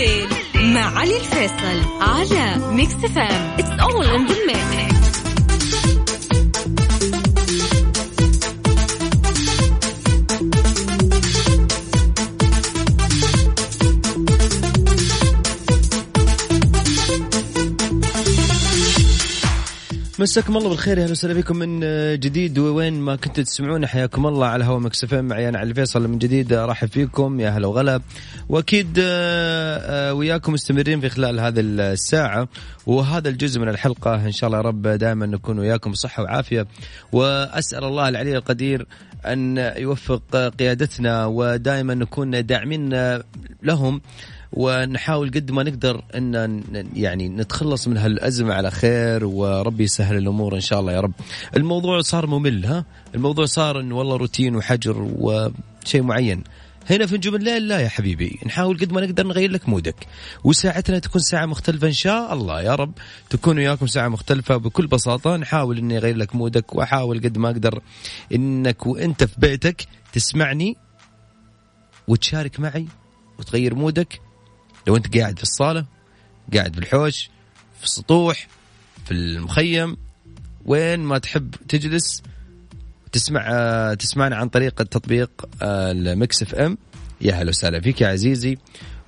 الليل مع علي الفيصل على Mix FM it's all in the mix مساكم الله بالخير يا أهلا وسهلا بكم من جديد. وين ما كنتوا تسمعونا حياكم الله على هوا Mix FM معي أنا علي الفيصل من جديد ارحب فيكم يا هلا وغلا وأكيد آه، آه، وياكم مستمرين في خلال هذه الساعة. وهذا الجزء من الحلقة إن شاء الله يا رب دائما نكون وياكم بصحة وعافية. وأسأل الله العلي القدير أن يوفق قيادتنا. ودائما نكون داعمين لهم. ونحاول قد ما نقدر إن يعني نتخلص من هالأزمة على خير وربي يسهل الأمور إن شاء الله يا رب. الموضوع صار ممل ها؟ الموضوع صار انه والله روتين وحجر وشيء معين. هنا في نجوم الليل لا يا حبيبي نحاول قد ما نقدر نغير لك مودك وساعتنا تكون ساعة مختلفة إن شاء الله يا رب تكون وياكم ساعة مختلفة بكل بساطة نحاول إني أغير لك مودك وأحاول قد ما أقدر إنك وأنت في بيتك تسمعني وتشارك معي وتغير مودك لو أنت قاعد في الصالة قاعد في الحوش في السطوح في المخيم وين ما تحب تجلس تسمع تسمعنا عن طريق التطبيق ال Mix FM. يا هلا وسهلا فيك يا عزيزي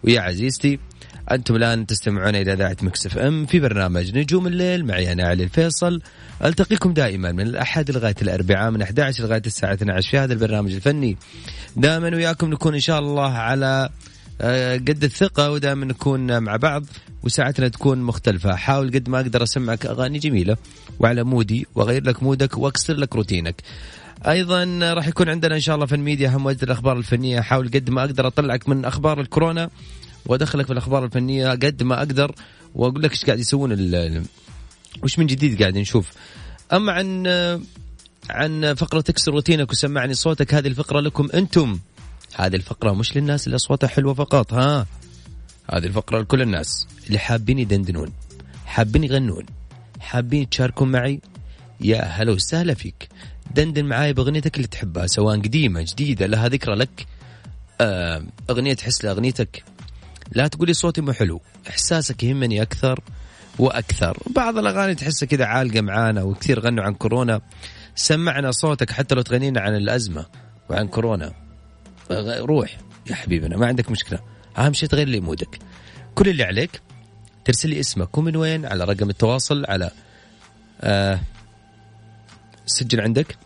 ويا عزيزتي. أنتم الآن تستمعون إلى إذاعة Mix FM في برنامج نجوم الليل. معي أنا علي الفيصل. ألتقيكم دائما من الأحد لغاية الأربعاء من 11 لغاية الساعة 12 في هذا البرنامج الفني. دائما وياكم نكون إن شاء الله على آه، قد الثقة ودائما نكون مع بعض وساعتنا تكون مختلفة. حاول قد ما أقدر أسمعك أغاني جميلة وعلى mood ي وأغير لك mood ك وأكسر لك روتينك. أيضا راح يكون عندنا إن شاء الله في الميديا أهم الأخبار الفنية. احاول قد ما أقدر أطلعك من أخبار الكورونا وأدخلك في الأخبار الفنية قد ما أقدر وأقول لك إيش قاعد يسوون وش من جديد قاعد نشوف. أما عن عن فقرة تكسر روتينك وسمعني صوتك هذه الفقرة لكم أنتم. هذه الفقرة مش للناس اللي أصواتها حلوة فقط ها. هذه الفقرة لكل الناس اللي حابين يدندنون حابين يغنون حابين يتشاركون معي. يا هلا وسهلا فيك. دندن معاي بأغنيتك اللي تحبها سواء قديمة جديدة لها ذكرى لك. آه، أغنية تحس لأغنيتك. لا تقولي صوتي مو حلو إحساسك يهمني أكثر وأكثر. بعض الأغاني تحسها كذا عالقة معانا وكثير غنوا عن كورونا. سمعنا صوتك حتى لو تغنينا عن الأزمة وعن كورونا. روح. يا حبيبنا ما عندك مشكلة. أهم شيء تغير لي مودك. كل اللي عليك ترسل لي اسمك. ومن وين؟ على رقم التواصل على آه سجل عندك.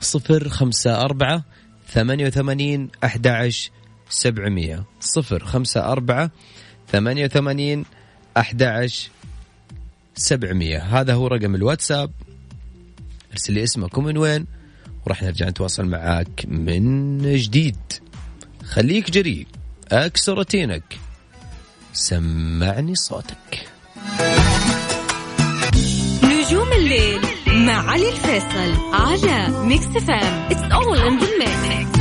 صفر خمسة أربعة ثمانية وثمانين أحد سبعمية. صفر خمسة أربعة ثمانية وثمانين أحد سبعمية. هذا هو رقم الواتساب. ارسل لي اسمك. ومن وين؟ وراح نرجع نتواصل معاك من جديد. خليك جريء أكسر روتينك. سمعني صوتك. نجوم الليل مع علي الفيصل على Mix FM it's all in the mix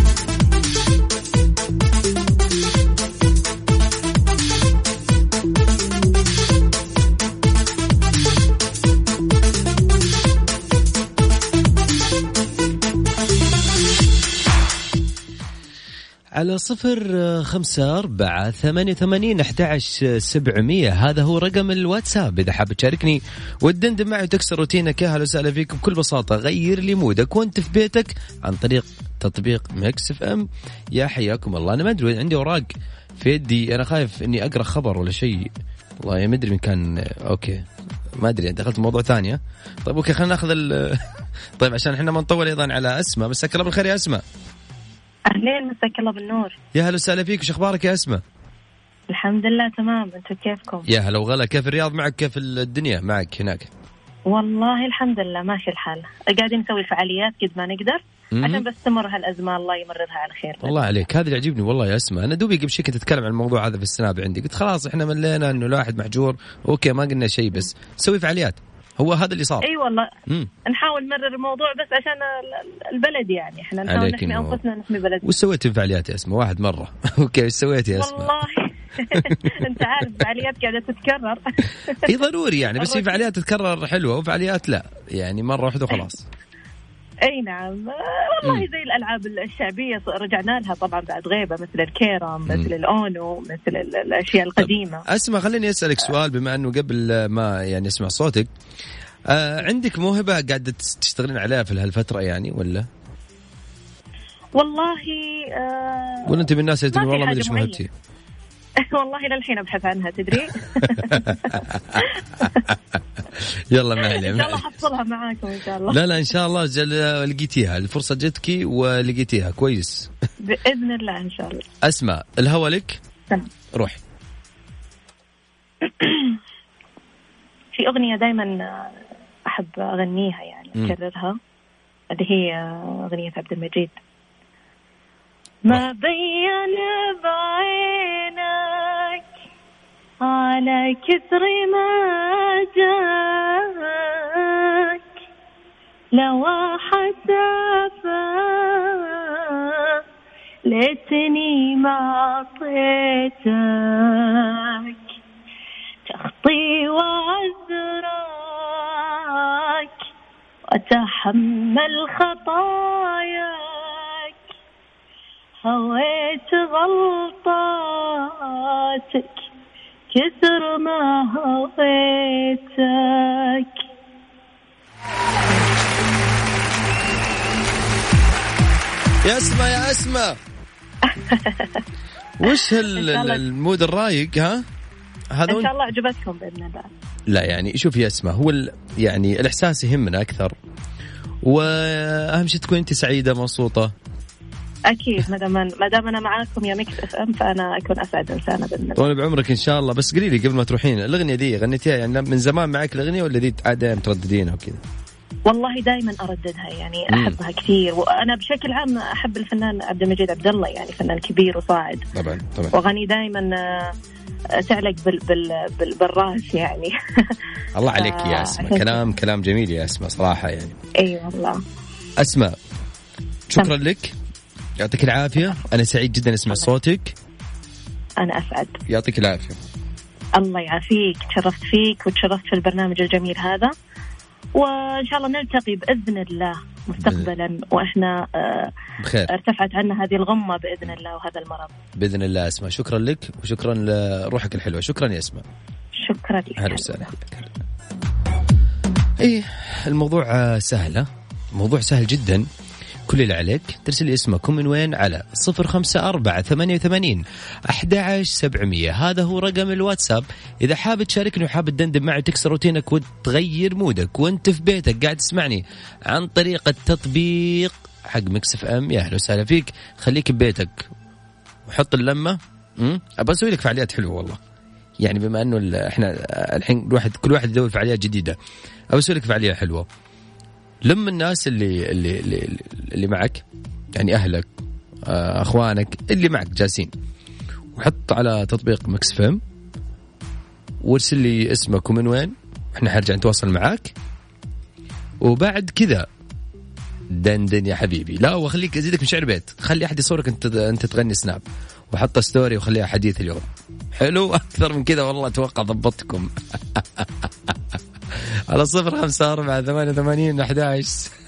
على صفر آه، خمسة أربعة ثمانية ثمانين أحد سبعمية. هذا هو رقم الواتساب. إذا حاب تشاركني وتدندن معي وتكسر روتينك يا هلا وسهلا فيك بكل بساطة غير لي mood ك وأنت في بيتك عن طريق تطبيق Mix FM. يا حياكم الله. أنا ما أدري عندي أوراق في يدي. أنا خايف إني أقرأ خبر ولا شيء. والله ما أدري من كان okay. ما أدري دخلت موضوع ثانية طيب okay خلينا ناخذ طيب عشان إحنا ما نطول أيضا على أسماء. مساك الله بالخير يا أسماء. أهلين مساك الله بالنور. يا هلا وسهلا فيك وش أخبارك يا أسماء؟ الحمد لله تمام. أنتم كيفكم؟ يا هلا وغلا. كيف الرياض معك؟ كيف الدنيا معك هناك؟ والله الحمد لله ماشي الحال. قاعدين نسوي فعاليات قد ما نقدر عشان بس تمر هالأزمة الله يمررها على خير. والله عليك. هذا اللي يعجبني والله يا أسماء. أنا دوبي قبل شوي كنت أتكلم عن الموضوع هذا في السناب عندي. قلت خلاص إحنا ملينا إنه الواحد محجور. okay ما قلنا شيء بس. سوي فعاليات. هو هذا اللي صار. أي والله. مم. نحاول نمرر الموضوع بس عشان البلد يعني. إحنا نحاول نحمي أنفسنا نحمي بلدنا. وش سويت في فعاليات يا أسماء؟ واحد مرة. okay إيش سويت يا أسماء؟ والله. أنت عارف فعاليات قاعدة تتكرر. اي ضروري يعني بس في فعاليات تتكرر حلوة وفعاليات لا. يعني مرة واحدة وخلاص. أي نعم. والله زي الألعاب الشعبية رجعنا لها طبعا بعد غيبة مثل الكيرم مثل الأونو مثل الأشياء القديمة. أسمع خليني أسألك سؤال بما أنه قبل ما يعني أسمع صوتك آه عندك موهبة قاعدة تشتغلين عليها في هالفترة يعني ولا؟ والله آه ولا أنت من الناس اللي والله ما أدري إيش موهبتي؟ والله للحين أبحث عنها تدري؟ يلا ما عليه إن شاء الله حصلها معاكم إن شاء الله. لا لا إن شاء الله لقيتيها. الفرصة جتك ولقيتيها. كويس. بإذن الله إن شاء الله. اسمع الهوى لك؟ روح في أغنية دائما أحب أغنيها يعني أكررها. اللي هي أغنية عبد المجيد. ما بين على كثر ما جاك لو حسافة ليتني ما عطيتك تخطي وعذرك وأتحمل خطاياك. هويت غلطاتك كثر ما هويتك يا اسمع يا اسمع. وش ال mood الرايق ها؟ هذا إن شاء الله عجبتكم بإذن الله. لا يعني شوف يا اسماء هو يعني الإحساس يهمنا أكثر. وأهم شيء تكون أنت سعيدة مبسوطة. أكيد ما دام ما دام أنا معاكم يا Mix FM فأنا أكون أسعد إنسانة باذن طول بعمرك إن شاء الله. بس قولي لي قبل ما تروحين الأغنية دي غنيتيها يعني من زمان معك الأغنية ولا دي دائما ترددينها وكذا؟ والله دائما أرددها يعني أحبها كثير. وأنا بشكل عام أحب الفنان عبد المجيد عبد الله يعني فنان كبير وصاعد. طبعا طبعا. وأغاني دائما آه، تعلق بال بال بال بالراس يعني. الله عليك يا أسماء. كلام كلام جميل يا أسماء صراحة يعني. إي والله. أسماء شكرا لك. يعطيك العافية. أنا سعيد جدا أسمع صوتك. أنا أسعد. يعطيك العافية. الله يعافيك. تشرفت فيك وتشرفت في البرنامج الجميل هذا. وإن شاء الله نلتقي بإذن الله مستقبلا. وإحنا آه، بخير. ارتفعت عنا هذه الغمة بإذن الله وهذا المرض. بإذن الله اسماء شكرا لك وشكرا لروحك الحلوة. شكرا يا أسماء. شكرا لك. أهلا وسهلا. إيه الموضوع سهل موضوع سهل جدا. كل اللي عليك ترسل لي اسمكم من وين على صفر خمسة أربعة ثمانية وثمانين أحد سبعمية. هذا هو رقم الواتساب. إذا حاب تشاركني وحاب تدندن معي تكسر روتينك وتغير mood ك وأنت في بيتك قاعد تسمعني عن طريق التطبيق حق Mix FM. يا أهلا وسهلا فيك. خليك ببيتك وحط اللمة. ابى أسوي لك فعاليات حلوة والله. يعني بما إنه إحنا الحين الواحد كل واحد يدور فعاليات جديدة. ابى أسوي لك فعالية حلوة. لم الناس اللي اللي اللي, اللي معك يعني أهلك آه، أخوانك اللي معك جالسين. وحط على تطبيق مكس فيم وارسل لي اسمك ومن وين إحنا حنرجع نتواصل معاك. وبعد كذا دندن يا حبيبي. لا وخليك أزيدك من شعر بيت. خلي أحد يصورك أنت أنت تغني سناب. وحط story وخليها حديث اليوم. حلو؟ أكثر من كذا والله أتوقع ضبطتكم على صفر خمسة أربعة ثمانية ثمانين أحد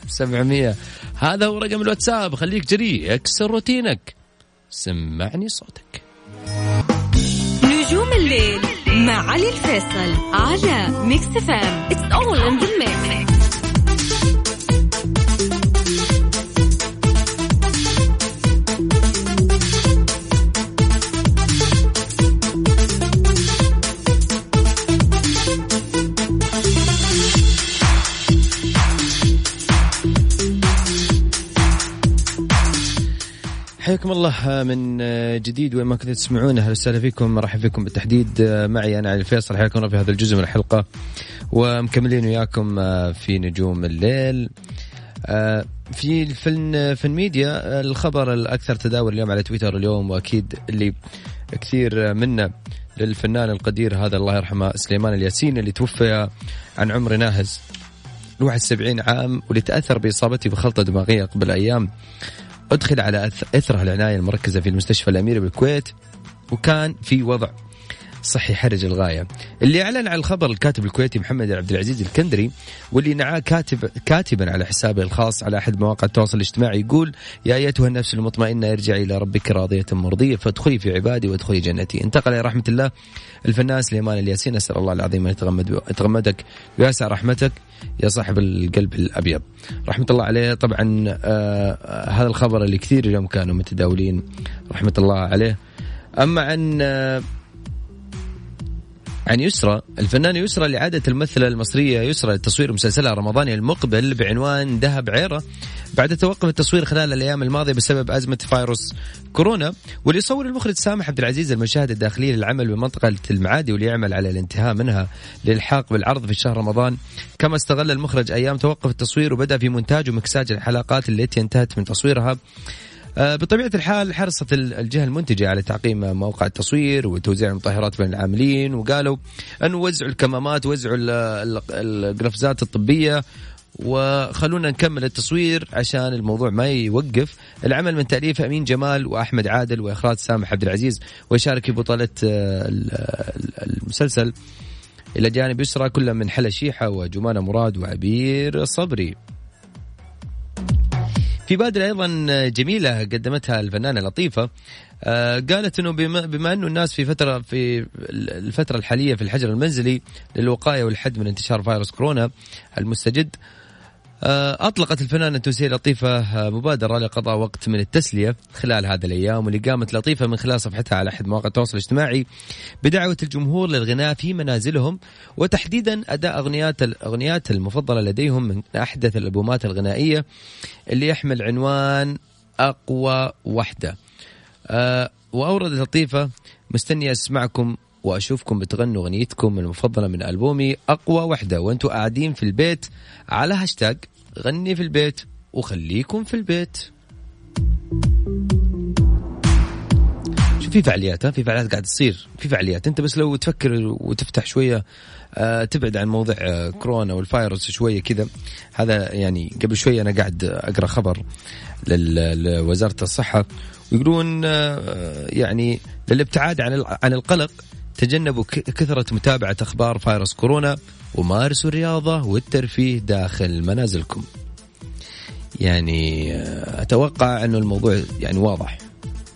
سبعمية. هذا هو رقم الواتساب. خليك جريء اكسر روتينك. سمعني صوتك. نجوم الليل مع علي الفيصل على Mix FM It's all in the mix. حياكم الله من جديد وين ما كنتوا تسمعونا أهلا وسهلا فيكم. مرحبا فيكم بالتحديد. معي أنا علي الفيصل حياكم الله في هذا الجزء من الحلقة. ومكملين وياكم في نجوم الليل. في الفن فن ميديا الخبر الأكثر تداول اليوم على تويتر اليوم وأكيد اللي كثير منا للفنان القدير هذا الله يرحمه سليمان الياسين اللي توفي عن عمر ناهز. 71 عام واللي تاثر بإصابته بخلطة دماغية قبل أيام. أدخل على أثرها العناية المركزة في المستشفى الأميري بالكويت وكان في وضع صحي يحرج الغاية. اللي أعلن عن الخبر الكاتب الكويتي محمد عبد العزيز الكندري واللي نعاه كاتب كاتبا على حسابه الخاص على أحد مواقع التواصل الاجتماعي يقول يا أيتها النفس المطمئنة ارجعي إلى ربك راضية مرضية فادخلي في عبادي وادخلي جنتي. انتقل إلى رحمة الله الفنان سليمان الياسين أسأل الله العظيم أن يتغمد يتغمدك ويسع رحمتك يا صاحب القلب الأبيض. رحمة الله عليه. طبعا آه هذا الخبر اللي كثير اليوم كانوا متداولين رحمة الله عليه. أما عن آه عن يسرى الفنانة يسرى اللي عادت الممثلة المصرية يسرى لتصوير مسلسلها الرمضاني المقبل بعنوان ذهب عيرة. بعد توقف التصوير خلال الأيام الماضية بسبب أزمة فيروس كورونا واللي يصور المخرج سامح عبد العزيز المشاهد الداخلية للعمل بمنطقة المعادي واللي يعمل على الانتهاء منها للحاق بالعرض في شهر رمضان. كما استغل المخرج أيام توقف التصوير وبدأ في مونتاج ومكساج الحلقات التي انتهت من تصويرها. آه، بطبيعة الحال حرصت الجهة المنتجة على تعقيم موقع التصوير وتوزيع المطهرات بين العاملين وقالوا أنه وزعوا الكمامات وزعوا القفزات الطبية وخلونا نكمل التصوير عشان الموضوع ما يوقف. العمل من تأليف أمين جمال وأحمد عادل وإخراج سامح عبد العزيز ويشارك في بطولة آه، المسلسل إلى جانب يسرى كل من حلا شيحة وجمانة مراد وعبير صبري. في بادرة أيضا جميلة قدمتها الفنانة لطيفة. آه، قالت إنه بما, بما أنه الناس في فترة في الفترة الحالية في الحجر المنزلي للوقاية والحد من انتشار فيروس كورونا المستجد أطلقت الفنانة التونسية لطيفة آه، مبادرة لقضاء وقت من التسلية خلال هذه الأيام واللي قامت لطيفة من خلال صفحتها على أحد مواقع التواصل الاجتماعي بدعوة الجمهور للغناء في منازلهم وتحديدا أداء أغنيات الأغنيات المفضلة لديهم من أحدث الألبومات الغنائية اللي يحمل عنوان أقوى وحدة. أه وأوردت لطيفة مستني أسمعكم وأشوفكم بتغنوا أغنيتكم المفضلة من ألبومي أقوى وحدة وأنتم قاعدين في البيت على هاشتاج غني في البيت وخليكم في البيت. شوف في فعاليات في فعاليات قاعد تصير في فعاليات. أنت بس لو تفكر وتفتح شوية آه تبعد عن موضوع آه كورونا والفايروس شوية كذا. هذا يعني قبل شوية أنا قاعد أقرأ خبر لوزارة الصحة ويقولون آه يعني للابتعاد عن عن القلق تجنبوا كثرة متابعة أخبار فيروس كورونا ومارسوا الرياضة والترفيه داخل منازلكم. يعني آه، أتوقع أنه الموضوع يعني واضح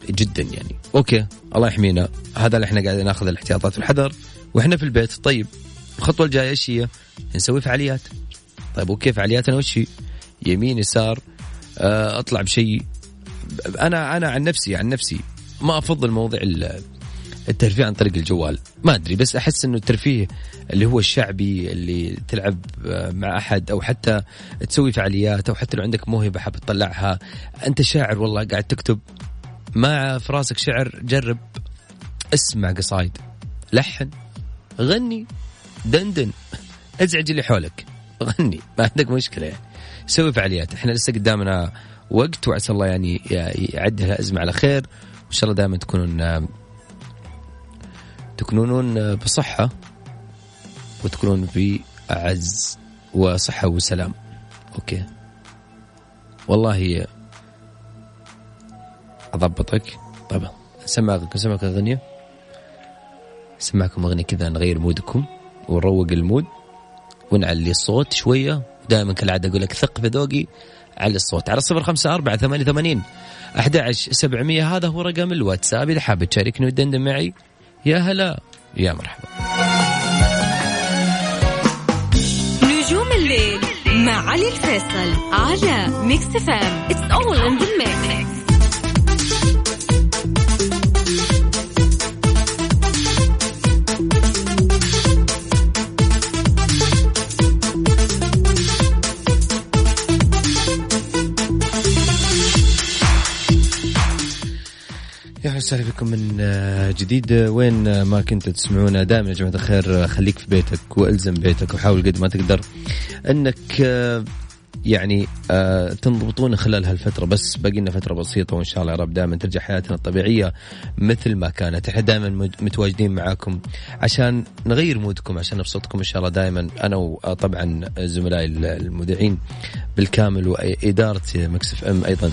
جدا يعني. okay الله يحمينا. هذا اللي إحنا قاعدين ناخذ الاحتياطات والحذر وإحنا في البيت طيب الخطوة الجاية إيش هي؟ نسوي فعاليات. طيب okay فعالياتنا وش هي؟ يمين يسار آه، أطلع بشيء. أنا أنا عن نفسي عن نفسي ما أفضل موضوع الترفيه عن طريق الجوال. ما أدري بس أحس إنه الترفيه اللي هو الشعبي اللي تلعب آه، مع أحد أو حتى تسوي فعاليات أو حتى لو عندك موهبة حاب تطلعها. أنت شاعر والله قاعد تكتب. ما في راسك شعر جرب اسمع قصايد. لحن. غني. دندن. ازعج اللي حولك. غني. ما عندك مشكلة. يعني سوي فعاليات. إحنا لسه قدامنا وقت وعسى الله يعني يعدي الازمه على خير. وإن شاء الله دائما تكونون آه، تكونون بصحة وتكونون في أعز وصحة وسلام. okay. والله أضبطك. طبعا سمعك سمعك أغنية. سمعكم أغنية كذا نغير mood كم ونروق ال mood ونعلي الصوت شوية. دائما كالعادة أقول لك ثق في ذوقي على الصوت. على صفر خمسة أربعة ثمانية ثمانين أحد عشر سبعمية. هذا هو رقم الواتساب. إذا حاب تشاركني وتدندن معي يا هلا. يا مرحبا. نجوم الليل مع علي الفيصل على ميكس إف إم it's all in the mix وسهلا بكم من آه، جديد. وين آه، ما كنت تسمعونا دائما يا جماعة الخير آه، خليك في بيتك والزم بيتك وحاول قد ما تقدر إنك يعني تنضبطون خلال هالفترة. بس باقي لنا فترة بسيطة وإن شاء الله يا رب دائما ترجع حياتنا الطبيعية مثل ما كانت. إحنا دائما متواجدين معاكم عشان نغير مودكم عشان نبسطكم إن شاء الله دائما. أنا وطبعا زملائي المذيعين بالكامل وإدارة مكسف إم أيضا.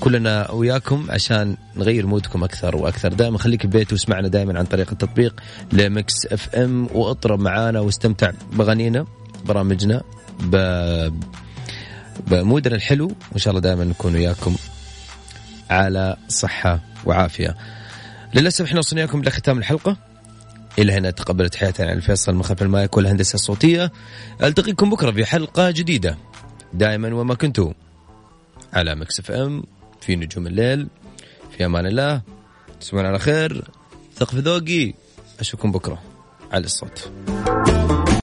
كلنا وياكم عشان نغير mood كم أكثر وأكثر. دائما خليك ببيت واسمعنا دائما عن طريق التطبيق لميكس إف إم واطرب معانا واستمتع باغانينا برامجنا ب ب mood نا الحلو. وإن شاء الله دائما نكون وياكم على صحة وعافية. للأسف إحنا وصلنا لكم لختام الحلقة. إلى هنا تقبلوا تحياتنا علي الفيصل من خلف المايك والهندسة الصوتية. ألتقيكم بكرة في حلقة جديدة. دائما وما كنتوا على مكس إف إم في نجوم الليل في أمان الله. تسمعون على خير. ثقف ذوقي أشوفكم بكرة. على الصوت.